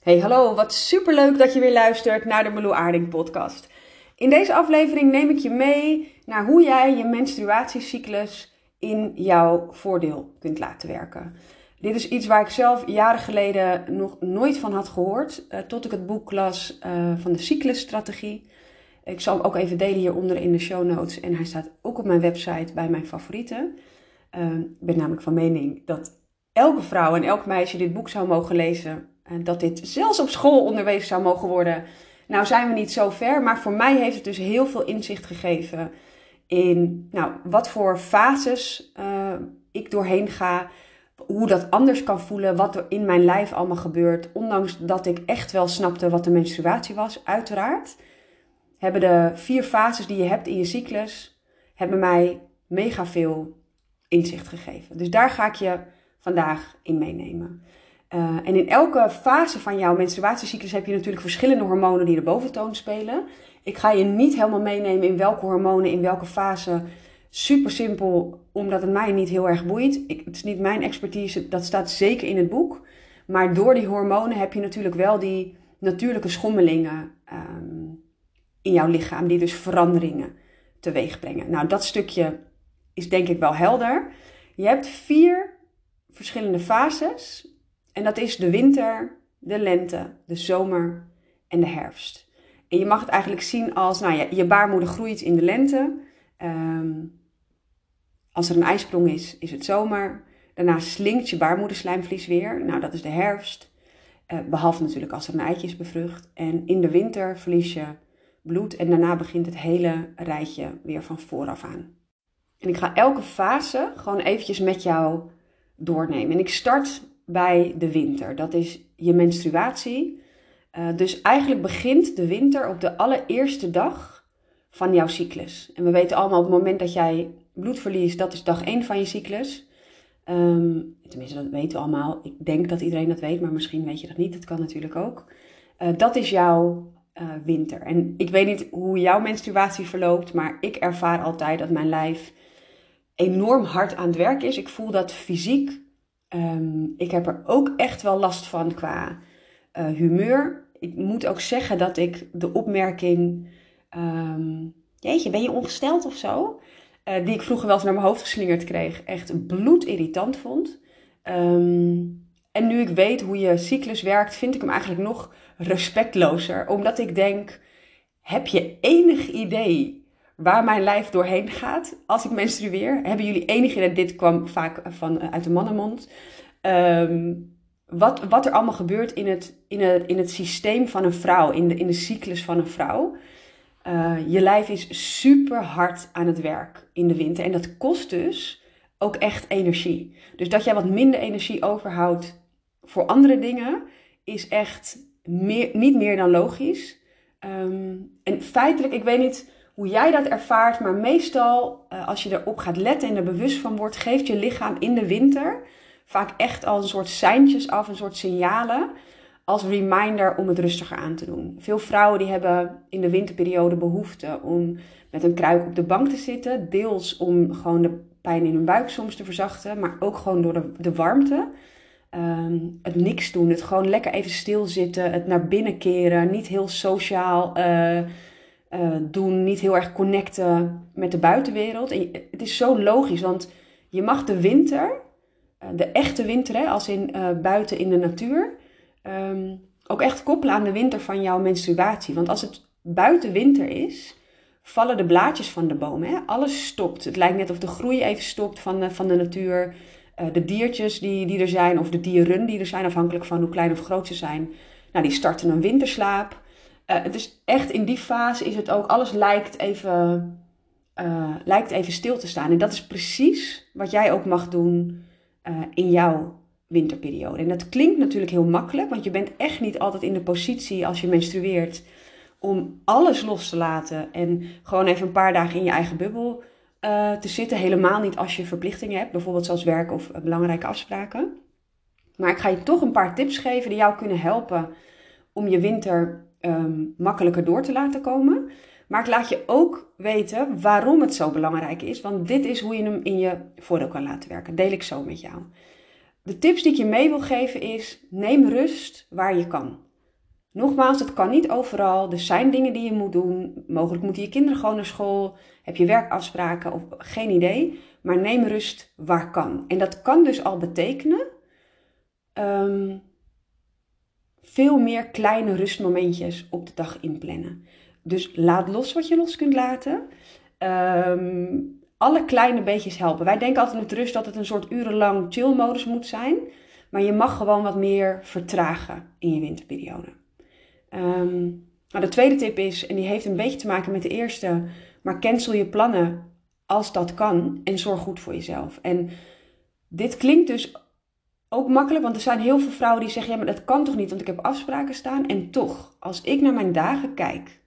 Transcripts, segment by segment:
Hey, hallo, wat superleuk dat je weer luistert naar de Meloe Aarding podcast. In deze aflevering neem ik je mee naar hoe jij je menstruatiecyclus in jouw voordeel kunt laten werken. Dit is iets waar ik zelf jaren geleden nog nooit van had gehoord, uh, tot ik het boek las uh, van de cyclusstrategie. Ik zal hem ook even delen hieronder in de show notes en hij staat ook op mijn website bij mijn favorieten. Uh, ik ben namelijk van mening dat elke vrouw en elk meisje dit boek zou mogen lezen dat dit zelfs op school onderwezen zou mogen worden. Nou zijn we niet zo ver, maar voor mij heeft het dus heel veel inzicht gegeven in nou, wat voor fases uh, ik doorheen ga, hoe dat anders kan voelen, wat er in mijn lijf allemaal gebeurt. Ondanks dat ik echt wel snapte wat de menstruatie was, uiteraard. Hebben de vier fases die je hebt in je cyclus, hebben mij mega veel inzicht gegeven. Dus daar ga ik je vandaag in meenemen. Uh, en in elke fase van jouw menstruatiecyclus heb je natuurlijk verschillende hormonen die de boventoon spelen. Ik ga je niet helemaal meenemen in welke hormonen in welke fase. Super simpel, omdat het mij niet heel erg boeit. Ik, het is niet mijn expertise, dat staat zeker in het boek. Maar door die hormonen heb je natuurlijk wel die natuurlijke schommelingen um, in jouw lichaam, die dus veranderingen teweeg brengen. Nou, dat stukje is denk ik wel helder. Je hebt vier verschillende fases en dat is de winter, de lente, de zomer en de herfst. En je mag het eigenlijk zien als, nou ja, je baarmoeder groeit in de lente. Um, als er een ijsprong is, is het zomer. Daarna slinkt je baarmoederslijmvlies weer. Nou, dat is de herfst. Uh, behalve natuurlijk als er een eitje is bevrucht. En in de winter verlies je bloed. En daarna begint het hele rijtje weer van vooraf aan. En ik ga elke fase gewoon eventjes met jou doornemen. En ik start bij de winter. Dat is je menstruatie. Uh, dus eigenlijk begint de winter op de allereerste dag van jouw cyclus. En we weten allemaal op het moment dat jij bloed verliest, dat is dag 1 van je cyclus. Um, tenminste, dat weten we allemaal. Ik denk dat iedereen dat weet, maar misschien weet je dat niet. Dat kan natuurlijk ook. Uh, dat is jouw uh, winter. En ik weet niet hoe jouw menstruatie verloopt, maar ik ervaar altijd dat mijn lijf enorm hard aan het werk is. Ik voel dat fysiek Um, ik heb er ook echt wel last van qua uh, humeur. Ik moet ook zeggen dat ik de opmerking. Um, jeetje, ben je ongesteld of zo? Uh, die ik vroeger wel eens naar mijn hoofd geslingerd kreeg, echt bloedirritant vond. Um, en nu ik weet hoe je cyclus werkt, vind ik hem eigenlijk nog respectlozer. Omdat ik denk: heb je enig idee waar mijn lijf doorheen gaat als ik menstrueer. Hebben jullie enig idee, dit kwam vaak van, eh, uit de mannenmond, um, wat, wat er allemaal gebeurt in het, in het, in het systeem van een vrouw, in de, in de cyclus van een vrouw. Uh, je lijf is super hard aan het werk in de winter en dat kost dus ook echt energie. Dus dat jij wat minder energie overhoudt voor andere dingen is echt meer, niet meer dan logisch. Um, en feitelijk, ik weet niet hoe jij dat ervaart. Maar meestal, uh, als je erop gaat letten en er bewust van wordt, geeft je lichaam in de winter vaak echt al een soort seintjes af, een soort signalen. Als reminder om het rustiger aan te doen. Veel vrouwen die hebben in de winterperiode behoefte om met een kruik op de bank te zitten. Deels om gewoon de pijn in hun buik soms te verzachten, maar ook gewoon door de, de warmte. Um, het niks doen, het gewoon lekker even stilzitten, het naar binnen keren, niet heel sociaal. Uh, uh, doen, niet heel erg connecten met de buitenwereld. En het is zo logisch, want je mag de winter, uh, de echte winter, hè, als in uh, buiten in de natuur, um, ook echt koppelen aan de winter van jouw menstruatie. Want als het buiten winter is, vallen de blaadjes van de bomen. Hè? Alles stopt. Het lijkt net of de groei even stopt van de, van de natuur. de diertjes die, die er zijn, of de dieren die er zijn, afhankelijk van hoe klein of groot ze zijn, nou, die starten een winterslaap. Uh, dus echt in die fase is het ook, alles lijkt even, uh, lijkt even stil te staan. En dat is precies wat jij ook mag doen uh, in jouw winterperiode. En dat klinkt natuurlijk heel makkelijk, want je bent echt niet altijd in de positie als je menstrueert om alles los te laten en gewoon even een paar dagen in je eigen bubbel te zitten. Helemaal niet als je verplichtingen hebt, bijvoorbeeld zoals werk of belangrijke afspraken. Maar ik ga je toch een paar tips geven die jou kunnen helpen om je winter um, makkelijker door te laten komen. Maar ik laat je ook weten waarom het zo belangrijk is. Want dit is hoe je hem in je voordeel kan laten werken. Deel ik zo met jou. De tips die ik je mee wil geven is: neem rust waar je kan. Nogmaals, het kan niet overal. Er zijn dingen die je moet doen. Mogelijk moeten je kinderen gewoon naar school. Heb je werkafspraken of geen idee. Maar neem rust waar kan. En dat kan dus al betekenen ehm, veel meer kleine rustmomentjes op de dag inplannen. Dus laat los wat je los kunt laten. Ehm, alle kleine beetjes helpen. Wij denken altijd met rust dat het een soort urenlang chillmodus moet zijn. Maar je mag gewoon wat meer vertragen in je winterperiode. Um, nou, de tweede tip is, en die heeft een beetje te maken met de eerste, maar cancel je plannen als dat kan en zorg goed voor jezelf. En dit klinkt dus ook makkelijk, want er zijn heel veel vrouwen die zeggen: ja, maar dat kan toch niet, want ik heb afspraken staan. En toch, als ik naar mijn dagen kijk,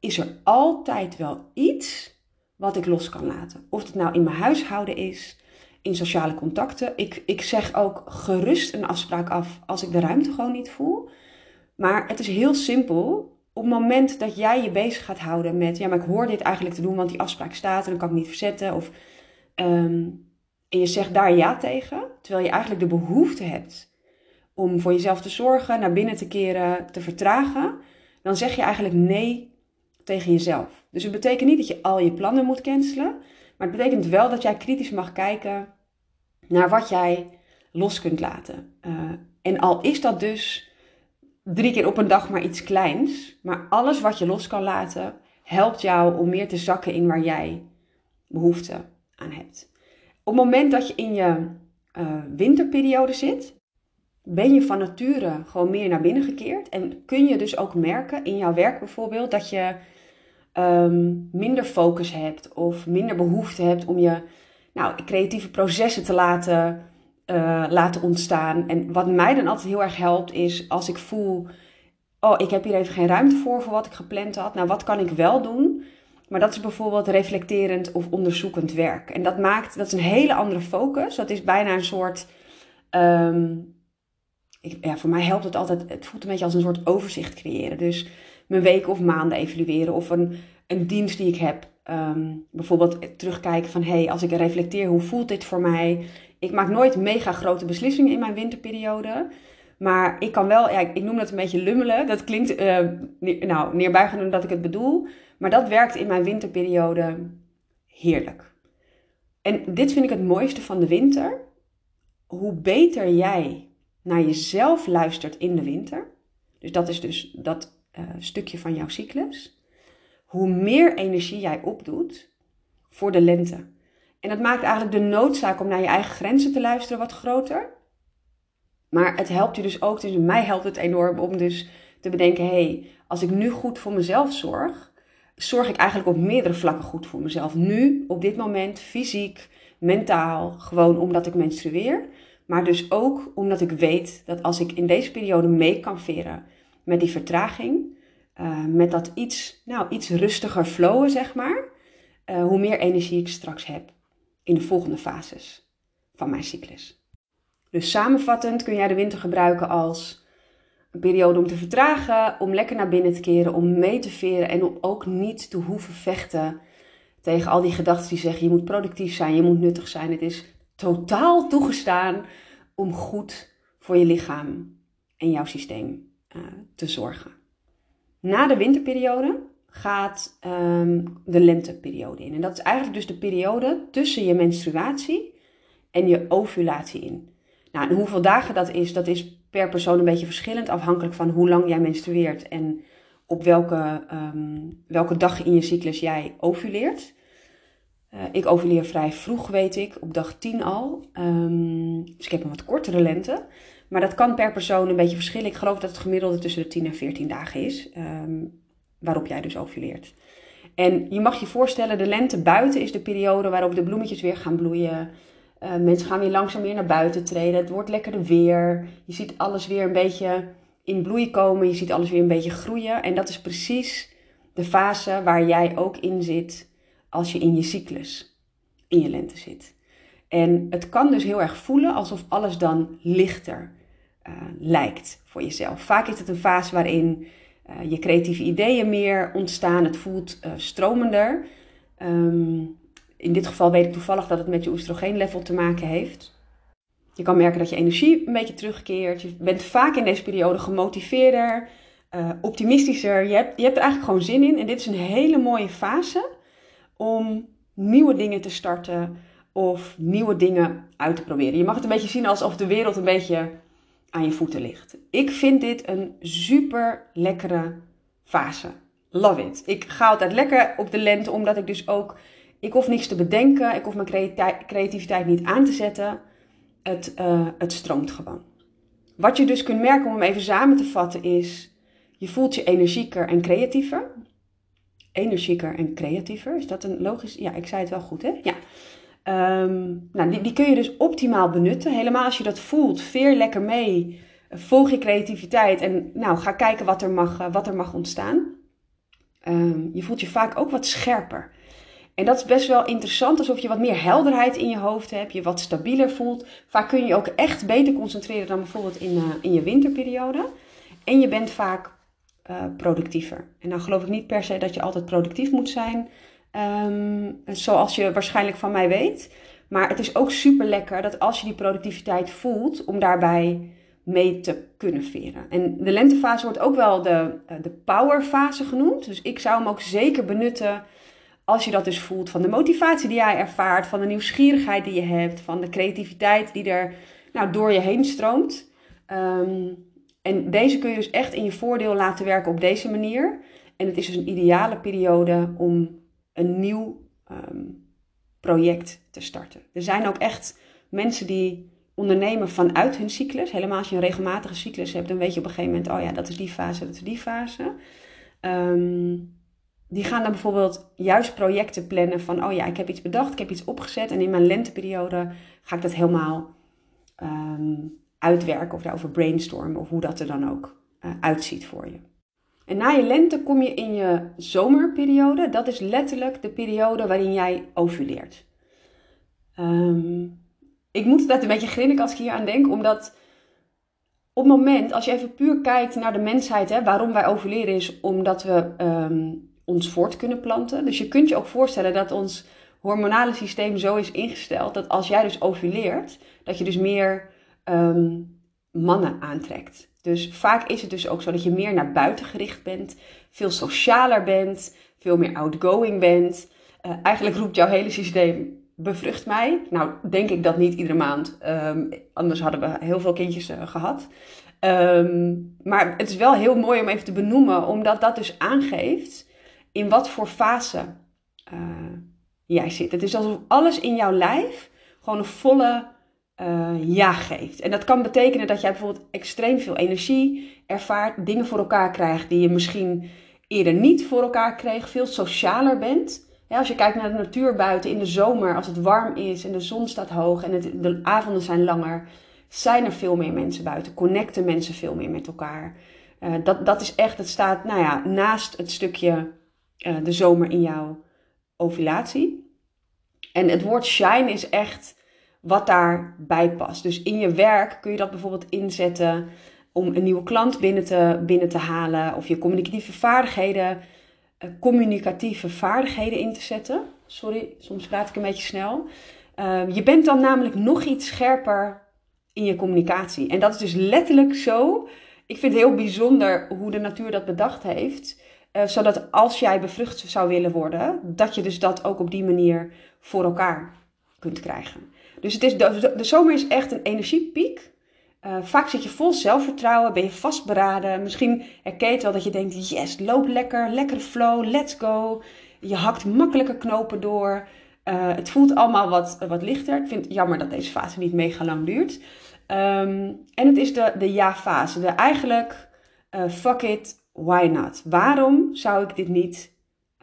is er altijd wel iets wat ik los kan laten. Of het nou in mijn huishouden is, in sociale contacten. Ik, ik zeg ook gerust een afspraak af als ik de ruimte gewoon niet voel. Maar het is heel simpel. Op het moment dat jij je bezig gaat houden met, ja, maar ik hoor dit eigenlijk te doen, want die afspraak staat en dan kan ik niet verzetten. Of, ehm, en je zegt daar ja tegen, terwijl je eigenlijk de behoefte hebt om voor jezelf te zorgen, naar binnen te keren, te vertragen, dan zeg je eigenlijk nee tegen jezelf. Dus het betekent niet dat je al je plannen moet cancelen, maar het betekent wel dat jij kritisch mag kijken naar wat jij los kunt laten. Uh, en al is dat dus drie keer op een dag maar iets kleins, maar alles wat je los kan laten helpt jou om meer te zakken in waar jij behoefte aan hebt. Op het moment dat je in je uh, winterperiode zit, ben je van nature gewoon meer naar binnen gekeerd. En kun je dus ook merken in jouw werk bijvoorbeeld dat je um, minder focus hebt of minder behoefte hebt om je nou, creatieve processen te laten, uh, laten ontstaan. En wat mij dan altijd heel erg helpt is als ik voel, oh ik heb hier even geen ruimte voor voor wat ik gepland had. Nou, wat kan ik wel doen? Maar dat is bijvoorbeeld reflecterend of onderzoekend werk. En dat maakt, dat is een hele andere focus. Dat is bijna een soort, um, ik, ja, voor mij helpt het altijd, het voelt een beetje als een soort overzicht creëren. Dus mijn weken of maanden evalueren. Of een, een dienst die ik heb. Um, bijvoorbeeld terugkijken van, hé, hey, als ik reflecteer, hoe voelt dit voor mij? Ik maak nooit mega grote beslissingen in mijn winterperiode. Maar ik kan wel, ja, ik noem dat een beetje lummelen. Dat klinkt uh, nou, neerbuigend dat ik het bedoel. Maar dat werkt in mijn winterperiode heerlijk. En dit vind ik het mooiste van de winter. Hoe beter jij naar jezelf luistert in de winter. Dus dat is dus dat uh, stukje van jouw cyclus, hoe meer energie jij opdoet voor de lente. En dat maakt eigenlijk de noodzaak om naar je eigen grenzen te luisteren wat groter. Maar het helpt je dus ook, dus mij helpt het enorm om dus te bedenken, hé, hey, als ik nu goed voor mezelf zorg, zorg ik eigenlijk op meerdere vlakken goed voor mezelf. Nu, op dit moment, fysiek, mentaal, gewoon omdat ik menstrueer. Maar dus ook omdat ik weet dat als ik in deze periode mee kan veren met die vertraging, uh, met dat iets, nou, iets rustiger flowen, zeg maar, uh, hoe meer energie ik straks heb in de volgende fases van mijn cyclus. Dus samenvattend kun jij de winter gebruiken als periode om te vertragen, om lekker naar binnen te keren, om mee te veren en om ook niet te hoeven vechten tegen al die gedachten die zeggen je moet productief zijn, je moet nuttig zijn. Het is totaal toegestaan om goed voor je lichaam en jouw systeem uh, te zorgen. Na de winterperiode gaat um, de lenteperiode in. En dat is eigenlijk dus de periode tussen je menstruatie en je ovulatie in. Nou, en hoeveel dagen dat is, dat is per persoon een beetje verschillend, afhankelijk van hoe lang jij menstrueert en op welke, um, welke dag in je cyclus jij ovuleert. Uh, ik ovuleer vrij vroeg, weet ik, op dag 10 al. Um, dus ik heb een wat kortere lente. Maar dat kan per persoon een beetje verschillen. Ik geloof dat het gemiddelde tussen de 10 en 14 dagen is, um, waarop jij dus ovuleert. En je mag je voorstellen, de lente buiten is de periode waarop de bloemetjes weer gaan bloeien. Uh, mensen gaan weer langzaam weer naar buiten treden. Het wordt lekkerder weer. Je ziet alles weer een beetje in bloei komen. Je ziet alles weer een beetje groeien. En dat is precies de fase waar jij ook in zit als je in je cyclus, in je lente zit. En het kan dus heel erg voelen alsof alles dan lichter uh, lijkt voor jezelf. Vaak is het een fase waarin uh, je creatieve ideeën meer ontstaan. Het voelt stromender. Um, in dit geval weet ik toevallig dat het met je oestrogeenlevel te maken heeft. Je kan merken dat je energie een beetje terugkeert. Je bent vaak in deze periode gemotiveerder. uh, optimistischer. Je hebt, je hebt er eigenlijk gewoon zin in. En dit is een hele mooie fase om nieuwe dingen te starten of nieuwe dingen uit te proberen. Je mag het een beetje zien alsof de wereld een beetje aan je voeten ligt. Ik vind dit een super lekkere fase. Love it. Ik ga altijd lekker op de lente, omdat ik dus ook. Ik hoef niets te bedenken. Ik hoef mijn creativiteit niet aan te zetten. Het, uh, het stroomt gewoon. Wat je dus kunt merken om hem even samen te vatten is. Je voelt je energieker en creatiever. Energieker en creatiever. Is dat een logisch? Ja, ik zei het wel goed, hè? Ja. Um, nou, die, die, kun je dus optimaal benutten. Helemaal als je dat voelt, veer lekker mee. Volg je creativiteit en nou, ga kijken wat er mag, eh, wat er mag ontstaan. Um, je voelt je vaak ook wat scherper. En dat is best wel interessant, alsof je wat meer helderheid in je hoofd hebt, je wat stabieler voelt. Vaak kun je ook echt beter concentreren dan bijvoorbeeld in, uh, in je winterperiode. En je bent vaak uh, productiever. En dan geloof ik niet per se dat je altijd productief moet zijn. Um, zoals je waarschijnlijk van mij weet. Maar het is ook super lekker dat als je die productiviteit voelt, om daarbij mee te kunnen veren. En de lentefase wordt ook wel de, eh, de powerfase genoemd. Dus ik zou hem ook zeker benutten als je dat dus voelt van de motivatie die jij ervaart, van de nieuwsgierigheid die je hebt, van de creativiteit die er nou, door je heen stroomt. Um, en deze kun je dus echt in je voordeel laten werken op deze manier. En het is dus een ideale periode om een nieuw um, project te starten. Er zijn ook echt mensen die ondernemen vanuit hun cyclus. Helemaal als je een regelmatige cyclus hebt, dan weet je op een gegeven moment, oh ja, dat is die fase, dat is die fase. Um, die gaan dan bijvoorbeeld juist projecten plannen van, oh ja, ik heb iets bedacht, ik heb iets opgezet en in mijn lenteperiode ga ik dat helemaal um, uitwerken of daarover brainstormen of hoe dat er dan ook uh, uitziet voor je. En na je lente kom je in je zomerperiode. Dat is letterlijk de periode waarin jij ovuleert. Um, ik moet altijd een beetje grinniken als ik hier aan denk, omdat op het moment, als je even puur kijkt naar de mensheid, hè, waarom wij ovuleren is omdat we um, ons voort kunnen planten. Dus je kunt je ook voorstellen dat ons hormonale systeem zo is ingesteld dat als jij dus ovuleert, dat je dus meer um, mannen aantrekt. Dus vaak is het dus ook zo dat je meer naar buiten gericht bent, veel socialer bent, veel meer outgoing bent. Uh, eigenlijk roept jouw hele systeem bevrucht mij. Nou, denk ik dat niet iedere maand. Um, anders hadden we heel veel kindjes uh, gehad. Um, maar het is wel heel mooi om even te benoemen, omdat dat dus aangeeft in wat voor fase uh, jij zit. Het is alsof alles in jouw lijf gewoon een volle uh, ja geeft. En dat kan betekenen dat jij bijvoorbeeld extreem veel energie ervaart, dingen voor elkaar krijgt die je misschien eerder niet voor elkaar kreeg, veel socialer bent. Als je kijkt naar de natuur buiten in de zomer, als het warm is en de zon staat hoog en de avonden zijn langer, zijn er veel meer mensen buiten, connecten mensen veel meer met elkaar. Uh, dat, dat is echt, het staat nou ja, naast het stukje uh, de zomer in jouw ovulatie. En het woord shine is echt wat daarbij past. Dus in je werk kun je dat bijvoorbeeld inzetten om een nieuwe klant binnen te, binnen te halen. Of je communicatieve vaardigheden, uh, communicatieve vaardigheden in te zetten. Sorry, soms praat ik een beetje snel. Uh, je bent dan namelijk nog iets scherper in je communicatie. En dat is dus letterlijk zo. Ik vind het heel bijzonder hoe de natuur dat bedacht heeft. Uh, zodat als jij bevrucht zou willen worden, dat je dus dat ook op die manier voor elkaar kunt krijgen. Dus het is, de, zomer is echt een energiepiek. Uh, vaak zit je vol zelfvertrouwen, ben je vastberaden. Misschien herken je wel dat je denkt, yes, loop lekker, lekkere flow, let's go. Je hakt makkelijke knopen door. Uh, het voelt allemaal wat, wat lichter. Ik vind het jammer dat deze fase niet mega lang duurt. Um, en het is de, de ja-fase. De eigenlijk, fuck it, why not? Waarom zou ik dit niet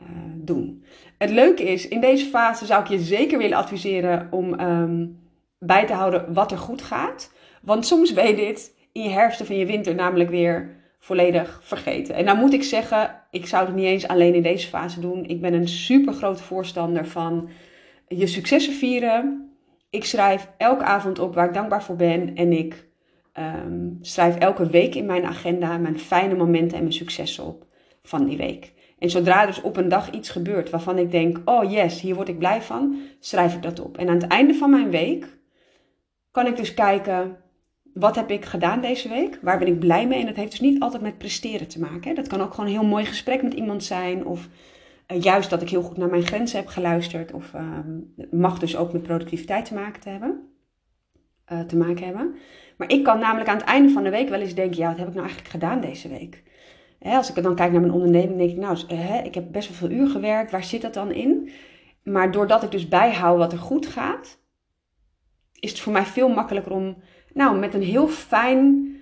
uh, doen? Het leuke is, in deze fase zou ik je zeker willen adviseren om um, bij te houden wat er goed gaat. Want soms ben je dit in je herfst of in je winter namelijk weer volledig vergeten. En dan moet ik zeggen, ik zou het niet eens alleen in deze fase doen. Ik ben een super grote voorstander van je successen vieren. Ik schrijf elke avond op waar ik dankbaar voor ben. En ik um, schrijf elke week in mijn agenda mijn fijne momenten en mijn successen op van die week. En zodra dus op een dag iets gebeurt waarvan ik denk, oh yes, hier word ik blij van, schrijf ik dat op. En aan het einde van mijn week kan ik dus kijken, wat heb ik gedaan deze week? Waar ben ik blij mee? En dat heeft dus niet altijd met presteren te maken. Hè? Dat kan ook gewoon een heel mooi gesprek met iemand zijn. Of uh, juist dat ik heel goed naar mijn grenzen heb geluisterd. Of het mag dus ook met productiviteit te maken, te hebben, uh, te maken hebben. Maar ik kan namelijk aan het einde van de week wel eens denken: ja, wat heb ik nou eigenlijk gedaan deze week? Hè, als ik dan kijk naar mijn onderneming, denk ik: nou, hè, ik heb best wel veel uur gewerkt. Waar zit dat dan in? Maar doordat ik dus bijhoud wat er goed gaat, is het voor mij veel makkelijker om nou, met een heel fijn,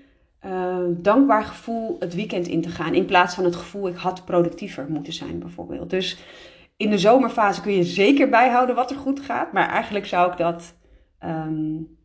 uh, dankbaar gevoel het weekend in te gaan. In plaats van het gevoel, ik had productiever moeten zijn bijvoorbeeld. Dus in de zomerfase kun je zeker bijhouden wat er goed gaat. Maar eigenlijk zou ik dat um,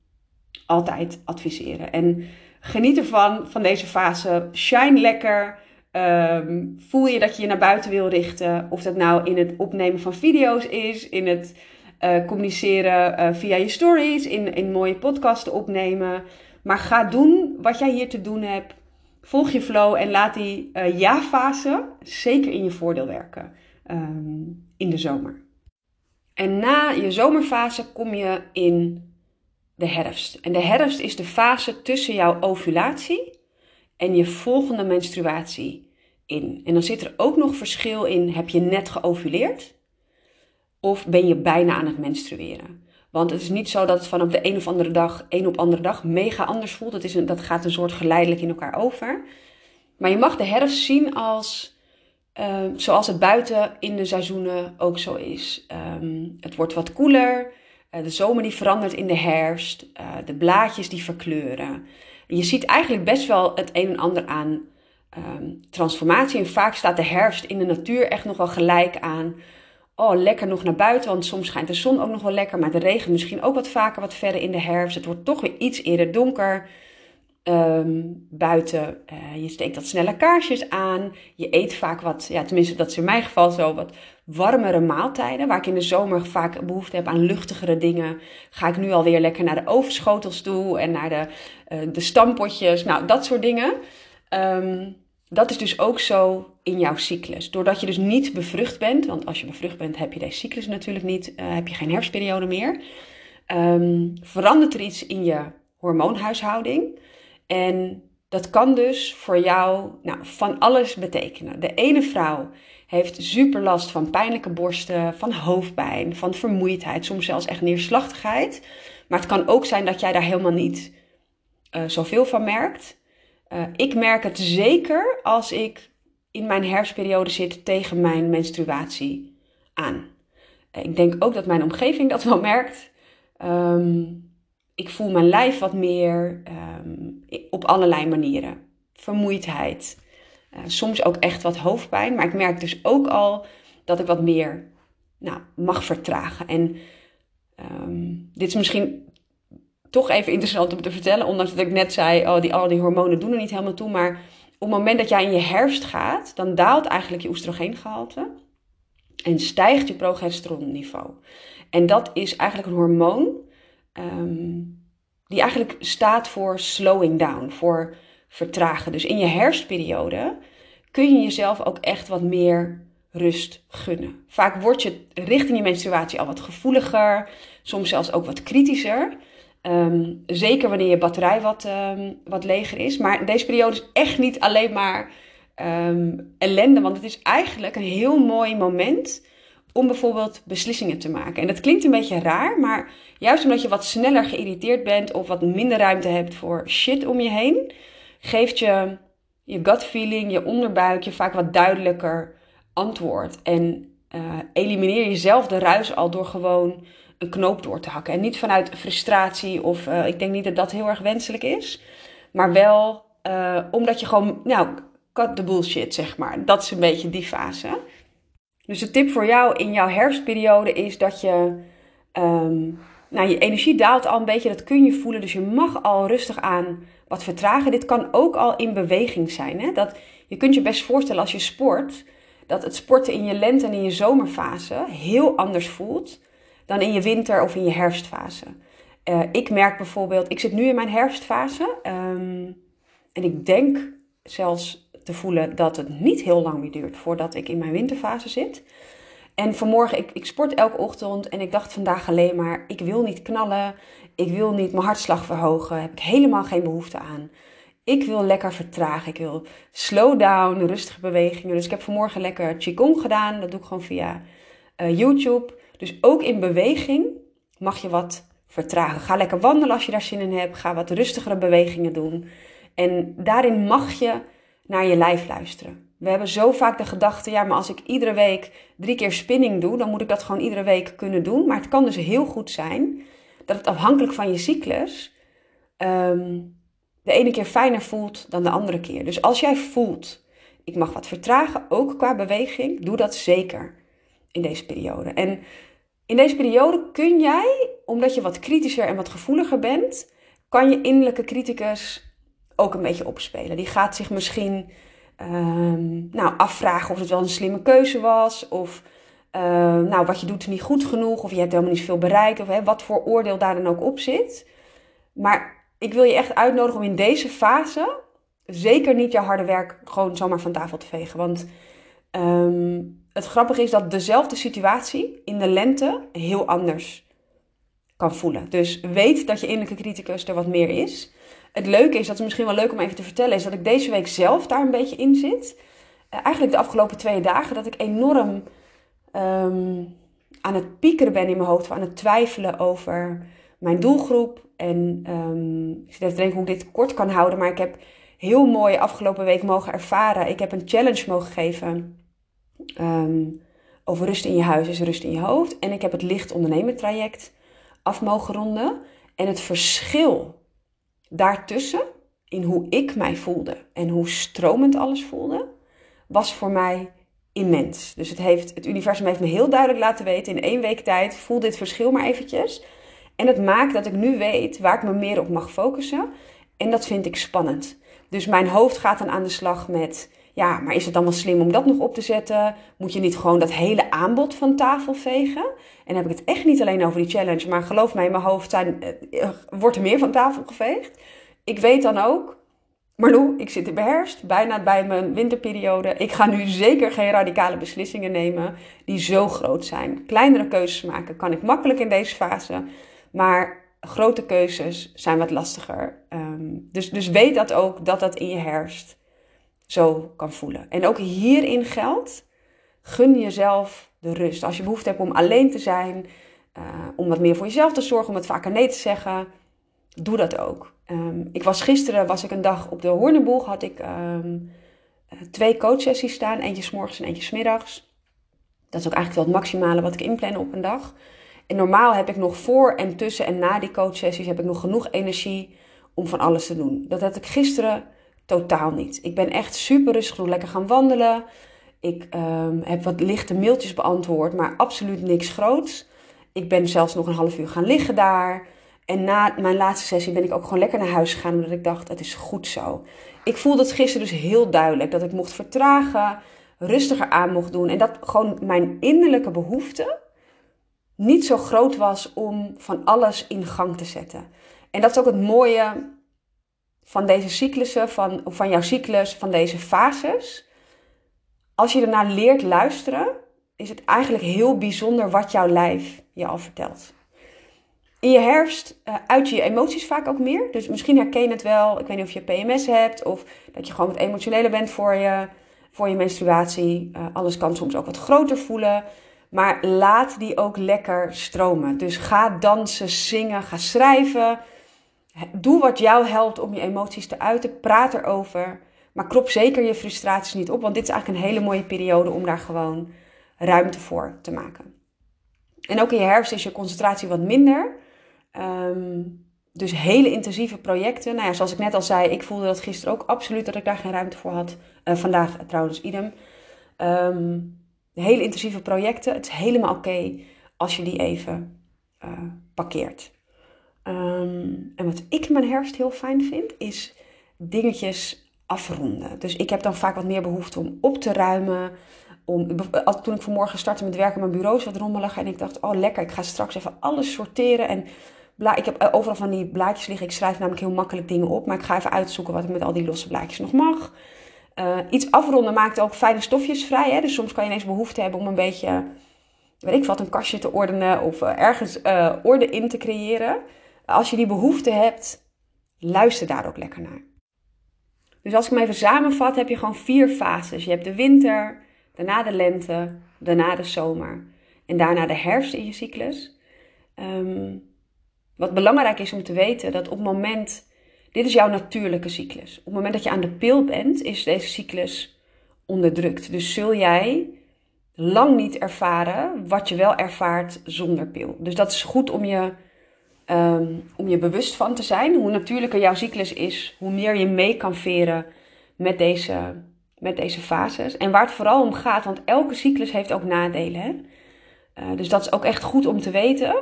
altijd adviseren. En geniet ervan, van deze fase. Shine lekker. Um, voel je dat je je naar buiten wil richten. Of dat nou in het opnemen van video's is, in het uh, communiceren uh, via je stories, in, in mooie podcasten opnemen. Maar ga doen wat jij hier te doen hebt. Volg je flow en laat die uh, ja-fase zeker in je voordeel werken um, in de zomer. En na je zomerfase kom je in de herfst. En de herfst is de fase tussen jouw ovulatie en je volgende menstruatie in. En dan zit er ook nog verschil in: heb je net geovuleerd? Of ben je bijna aan het menstrueren? Want het is niet zo dat het van op de een of andere dag, een op andere dag, mega anders voelt. Het is een, dat gaat een soort geleidelijk in elkaar over. Maar je mag de herfst zien als, uh, zoals het buiten in de seizoenen ook zo is. Um, het wordt wat koeler. Uh, de zomer die verandert in de herfst. Uh, de blaadjes die verkleuren. Je ziet eigenlijk best wel het een en ander aan um, transformatie. En vaak staat de herfst in de natuur echt nog wel gelijk aan oh, lekker nog naar buiten, want soms schijnt de zon ook nog wel lekker, maar de regen misschien ook wat vaker, wat verder in de herfst. Het wordt toch weer iets eerder donker um, buiten. Uh, je steekt wat sneller kaarsjes aan. Je eet vaak wat, ja, tenminste dat is in mijn geval zo, wat warmere maaltijden. Waar ik in de zomer vaak behoefte heb aan luchtigere dingen, ga ik nu alweer lekker naar de overschotels toe en naar de, uh, de stampotjes. Nou, dat soort dingen. Um, dat is dus ook zo in jouw cyclus. Doordat je dus niet bevrucht bent, want als je bevrucht bent heb je deze cyclus natuurlijk niet, uh, heb je geen herfstperiode meer, um, verandert er iets in je hormoonhuishouding. En dat kan dus voor jou nou, van alles betekenen. De ene vrouw heeft super last van pijnlijke borsten, van hoofdpijn, van vermoeidheid, soms zelfs echt neerslachtigheid. Maar het kan ook zijn dat jij daar helemaal niet uh, zoveel van merkt. Uh, ik merk het zeker als ik in mijn herfstperiode zit tegen mijn menstruatie aan. Uh, ik denk ook dat mijn omgeving dat wel merkt. Um, ik voel mijn lijf wat meer um, op allerlei manieren. Vermoeidheid, uh, soms ook echt wat hoofdpijn. Maar ik merk dus ook al dat ik wat meer nou, mag vertragen. En um, dit is misschien toch even interessant om te vertellen. Ondanks dat ik net zei, oh, die, al die hormonen doen er niet helemaal toe. Maar op het moment dat jij in je herfst gaat, dan daalt eigenlijk je oestrogeengehalte. En stijgt je progesteronniveau. En dat is eigenlijk een hormoon um, die eigenlijk staat voor slowing down, voor vertragen. Dus in je herfstperiode kun je jezelf ook echt wat meer rust gunnen. Vaak word je richting je menstruatie al wat gevoeliger, soms zelfs ook wat kritischer. Um, zeker wanneer je batterij wat, um, wat leger is. Maar deze periode is echt niet alleen maar um, ellende. Want het is eigenlijk een heel mooi moment om bijvoorbeeld beslissingen te maken. En dat klinkt een beetje raar, maar juist omdat je wat sneller geïrriteerd bent of wat minder ruimte hebt voor shit om je heen, geeft je je gut feeling, je onderbuik je vaak wat duidelijker antwoord. En uh, elimineer jezelf de ruis al door gewoon een knoop door te hakken. En niet vanuit frustratie of uh, ik denk niet dat dat heel erg wenselijk is. Maar wel uh, omdat je gewoon, nou, cut the bullshit, zeg maar. Dat is een beetje die fase. Dus de tip voor jou in jouw herfstperiode is dat je, um, nou, je energie daalt al een beetje. Dat kun je voelen. Dus je mag al rustig aan wat vertragen. Dit kan ook al in beweging zijn. Hè? Dat, je kunt je best voorstellen als je sport, dat het sporten in je lente en in je zomerfase heel anders voelt dan in je winter of in je herfstfase. Uh, ik merk bijvoorbeeld, ik zit nu in mijn herfstfase um, en ik denk zelfs te voelen dat het niet heel lang meer duurt voordat ik in mijn winterfase zit. En vanmorgen, ik, ik sport elke ochtend en ik dacht vandaag alleen maar, ik wil niet knallen, ik wil niet mijn hartslag verhogen, heb ik helemaal geen behoefte aan. Ik wil lekker vertragen, ik wil slow down, rustige bewegingen. Dus ik heb vanmorgen lekker Qigong gedaan, dat doe ik gewoon via uh, YouTube. Dus ook in beweging mag je wat vertragen. Ga lekker wandelen als je daar zin in hebt, ga wat rustigere bewegingen doen. En daarin mag je naar je lijf luisteren. We hebben zo vaak de gedachte, ja, maar als ik iedere week drie keer spinning doe, dan moet ik dat gewoon iedere week kunnen doen. Maar het kan dus heel goed zijn dat het afhankelijk van je cyclus ehm, de ene keer fijner voelt dan de andere keer. Dus als jij voelt, ik mag wat vertragen, ook qua beweging, doe dat zeker in deze periode. En in deze periode kun jij, omdat je wat kritischer en wat gevoeliger bent, kan je innerlijke criticus ook een beetje opspelen. Die gaat zich misschien um, nou, afvragen of het wel een slimme keuze was. Of uh, nou, wat je doet niet goed genoeg. Of je hebt helemaal niet veel bereikt. Of hè, wat voor oordeel daar dan ook op zit. Maar ik wil je echt uitnodigen om in deze fase zeker niet je harde werk gewoon zomaar van tafel te vegen. Want um, het grappige is dat dezelfde situatie in de lente heel anders kan voelen. Dus weet dat je innerlijke criticus er wat meer is het leuke is, dat is misschien wel leuk om even te vertellen, is dat ik deze week zelf daar een beetje in zit. Uh, eigenlijk de afgelopen twee dagen dat ik enorm um, aan het piekeren ben in mijn hoofd, aan het twijfelen over mijn doelgroep. En um, ik zit even te denken hoe ik dit kort kan houden, maar ik heb heel mooi afgelopen week mogen ervaren. Ik heb een challenge mogen geven um, over rust in je huis is rust in je hoofd. En ik heb het licht ondernemen traject af mogen ronden. En het verschil daartussen, in hoe ik mij voelde en hoe stromend alles voelde, was voor mij immens. Dus het, heeft, het universum heeft me heel duidelijk laten weten in één week tijd, voel dit verschil maar eventjes. En het maakt dat ik nu weet waar ik me meer op mag focussen. En dat vind ik spannend. Dus mijn hoofd gaat dan aan de slag met, ja, maar is het dan wel slim om dat nog op te zetten? Moet je niet gewoon dat hele aanbod van tafel vegen? En dan heb ik het echt niet alleen over die challenge, maar geloof mij, in mijn hoofd zijn, uh, wordt er meer van tafel geveegd. Ik weet dan ook, Marlou, ik zit in beherfst, bijna bij mijn winterperiode. Ik ga nu zeker geen radicale beslissingen nemen die zo groot zijn. Kleinere keuzes maken kan ik makkelijk in deze fase, maar grote keuzes zijn wat lastiger. Um, dus, dus weet dat ook, dat dat in je herfst zo kan voelen. En ook hierin geldt, gun jezelf de rust. Als je behoefte hebt om alleen te zijn, uh, om wat meer voor jezelf te zorgen, om het vaker nee te zeggen, doe dat ook. Um, ik was gisteren, was ik een dag op de Hoornenboeg, had ik um, twee coachsessies staan. Eentje s morgens en eentje s middags. Dat is ook eigenlijk wel het maximale wat ik inplan op een dag. En normaal heb ik nog voor en tussen en na die coachsessies heb ik nog genoeg energie om van alles te doen. Dat had ik gisteren totaal niet. Ik ben echt super rustig, lekker gaan wandelen. Ik um, heb wat lichte mailtjes beantwoord, maar absoluut niks groots. Ik ben zelfs nog een half uur gaan liggen daar. En na mijn laatste sessie ben ik ook gewoon lekker naar huis gegaan, omdat ik dacht, het is goed zo. Ik voelde het gisteren dus heel duidelijk, dat ik mocht vertragen, rustiger aan mocht doen. En dat gewoon mijn innerlijke behoefte niet zo groot was om van alles in gang te zetten. En dat is ook het mooie van deze cyclussen, van, van jouw cyclus, van deze fases. Als je ernaar leert luisteren, is het eigenlijk heel bijzonder wat jouw lijf je al vertelt. In je herfst uh, uit je emoties vaak ook meer. Dus misschien herken je het wel. Ik weet niet of je PMS hebt of dat je gewoon wat emotioneler bent voor je, voor je menstruatie. Uh, alles kan soms ook wat groter voelen. Maar laat die ook lekker stromen. Dus ga dansen, zingen, ga schrijven. Doe wat jou helpt om je emoties te uiten. Praat erover. Maar krop zeker je frustraties niet op. Want dit is eigenlijk een hele mooie periode om daar gewoon ruimte voor te maken. En ook in je herfst is je concentratie wat minder. Um, dus hele intensieve projecten. Nou ja, zoals ik net al zei, ik voelde dat gisteren ook absoluut dat ik daar geen ruimte voor had. Uh, vandaag trouwens, idem. Um, hele intensieve projecten. Het is helemaal oké als je die even uh, parkeert. Um, en wat ik in mijn herfst heel fijn vind, is dingetjes afronden. Dus ik heb dan vaak wat meer behoefte om op te ruimen. Om, toen ik vanmorgen startte met werken, mijn bureau wat rommelig. En ik dacht, oh lekker, ik ga straks even alles sorteren. En Bla ik heb eh, overal van die blaadjes liggen. Ik schrijf namelijk heel makkelijk dingen op. Maar ik ga even uitzoeken wat ik met al die losse blaadjes nog mag. Uh, iets afronden maakt ook fijne stofjes vrij. Hè? Dus soms kan je ineens behoefte hebben om een beetje weet ik wat, een kastje te ordenen of eh, ergens orde in te creëren. Als je die behoefte hebt, luister daar ook lekker naar. Dus als ik me even samenvat, heb je gewoon vier fases. Je hebt de winter, daarna de lente, daarna de zomer en daarna de herfst in je cyclus. Um, wat belangrijk is om te weten, dat op het moment, dit is jouw natuurlijke cyclus. Op het moment dat je aan de pil bent, is deze cyclus onderdrukt. Dus zul jij lang niet ervaren wat je wel ervaart zonder pil. Dus dat is goed om je, um, om je bewust van te zijn. Hoe natuurlijker jouw cyclus is, hoe meer je mee kan veren met deze, met deze fases. En waar het vooral om gaat, want elke cyclus heeft ook nadelen. Hè? Uh, dus dat is ook echt goed om te weten.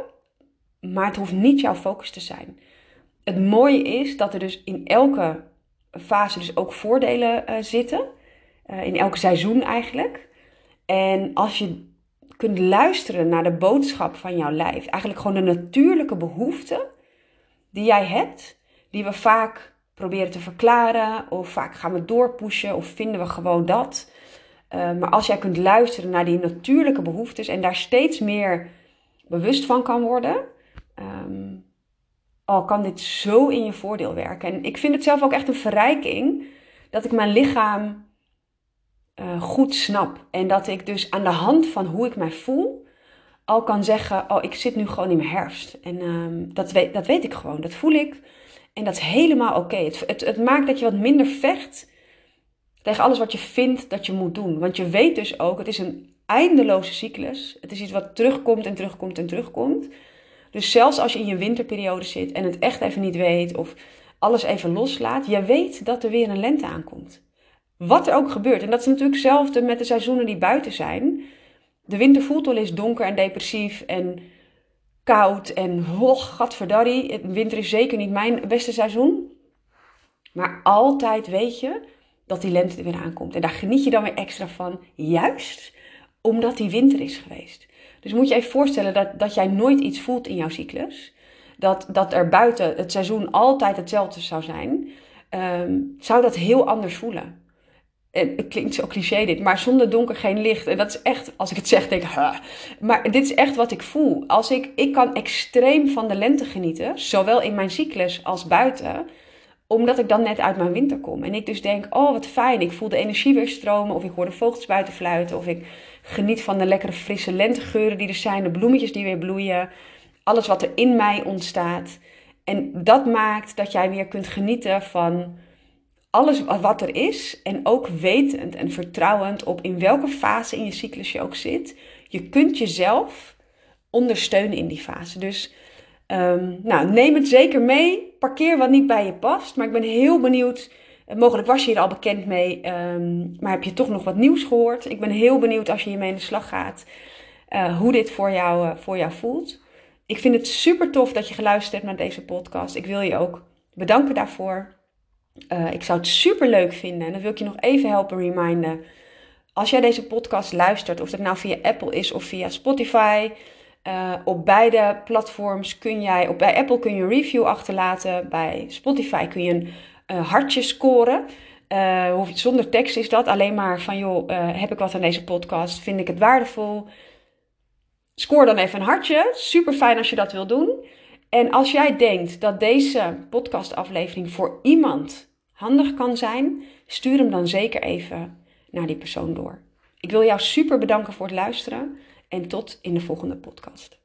Maar het hoeft niet jouw focus te zijn. Het mooie is dat er dus in elke fase dus ook voordelen uh, zitten. Uh, in elk seizoen eigenlijk. En als je kunt luisteren naar de boodschap van jouw lijf, eigenlijk gewoon de natuurlijke behoeften die jij hebt, die we vaak proberen te verklaren, of vaak gaan we doorpushen, of vinden we gewoon dat. Uh, maar als jij kunt luisteren naar die natuurlijke behoeftes en daar steeds meer bewust van kan worden, um, oh, kan dit zo in je voordeel werken. En ik vind het zelf ook echt een verrijking dat ik mijn lichaam uh, goed snap. En dat ik dus aan de hand van hoe ik mij voel al kan zeggen: Oh, ik zit nu gewoon in mijn herfst. En um, dat, weet, dat weet ik gewoon, dat voel ik. En dat is helemaal oké. Het, het, het maakt dat je wat minder vecht tegen alles wat je vindt dat je moet doen. Want je weet dus ook, het is een eindeloze cyclus. Het is iets wat terugkomt en terugkomt en terugkomt. Dus zelfs als je in je winterperiode zit en het echt even niet weet of alles even loslaat, je weet dat er weer een lente aankomt. Wat er ook gebeurt. En dat is natuurlijk hetzelfde met de seizoenen die buiten zijn. De winter voelt wel eens donker en depressief en koud en hoch, gadverdarrie. Winter is zeker niet mijn beste seizoen. Maar altijd weet je dat die lente er weer aankomt. En daar geniet je dan weer extra van, juist omdat die winter is geweest. Dus moet je even voorstellen dat, dat jij nooit iets voelt in jouw cyclus. Dat, dat er buiten het seizoen altijd hetzelfde zou zijn. Um, zou dat heel anders voelen. En het klinkt zo cliché dit, maar zonder donker geen licht. En dat is echt, als ik het zeg, denk ik, maar dit is echt wat ik voel. Als ik, ik kan extreem van de lente genieten, zowel in mijn cyclus als buiten omdat ik dan net uit mijn winter kom. En ik dus denk, oh wat fijn, ik voel de energie weer stromen. Of ik hoor de vogels buiten fluiten. Of ik geniet van de lekkere frisse lentegeuren die er zijn. De bloemetjes die weer bloeien. Alles wat er in mij ontstaat. En dat maakt dat jij weer kunt genieten van alles wat er is. En ook wetend en vertrouwend op in welke fase in je cyclus je ook zit. Je kunt jezelf ondersteunen in die fase. Dus um, nou, neem het zeker mee. Parkeer wat niet bij je past. Maar ik ben heel benieuwd. Eh, mogelijk was je hier al bekend mee, um, maar heb je toch nog wat nieuws gehoord? Ik ben heel benieuwd als je hiermee in de slag gaat, uh, hoe dit voor jou, uh, voor jou voelt. Ik vind het super tof dat je geluisterd hebt naar deze podcast. Ik wil je ook bedanken daarvoor. Ik zou het super leuk vinden en dan wil ik je nog even helpen reminden. Als jij deze podcast luistert, of dat nou via Apple is of via Spotify, uh, op beide platforms kun jij, op, bij Apple kun je een review achterlaten, bij Spotify kun je een uh, hartje scoren. Uh, zonder tekst is dat, alleen maar van joh, heb ik wat aan deze podcast, vind ik het waardevol. Scoor dan even een hartje, super fijn als je dat wil doen. En als jij denkt dat deze podcastaflevering voor iemand handig kan zijn, stuur hem dan zeker even naar die persoon door. Ik wil jou super bedanken voor het luisteren en tot in de volgende podcast.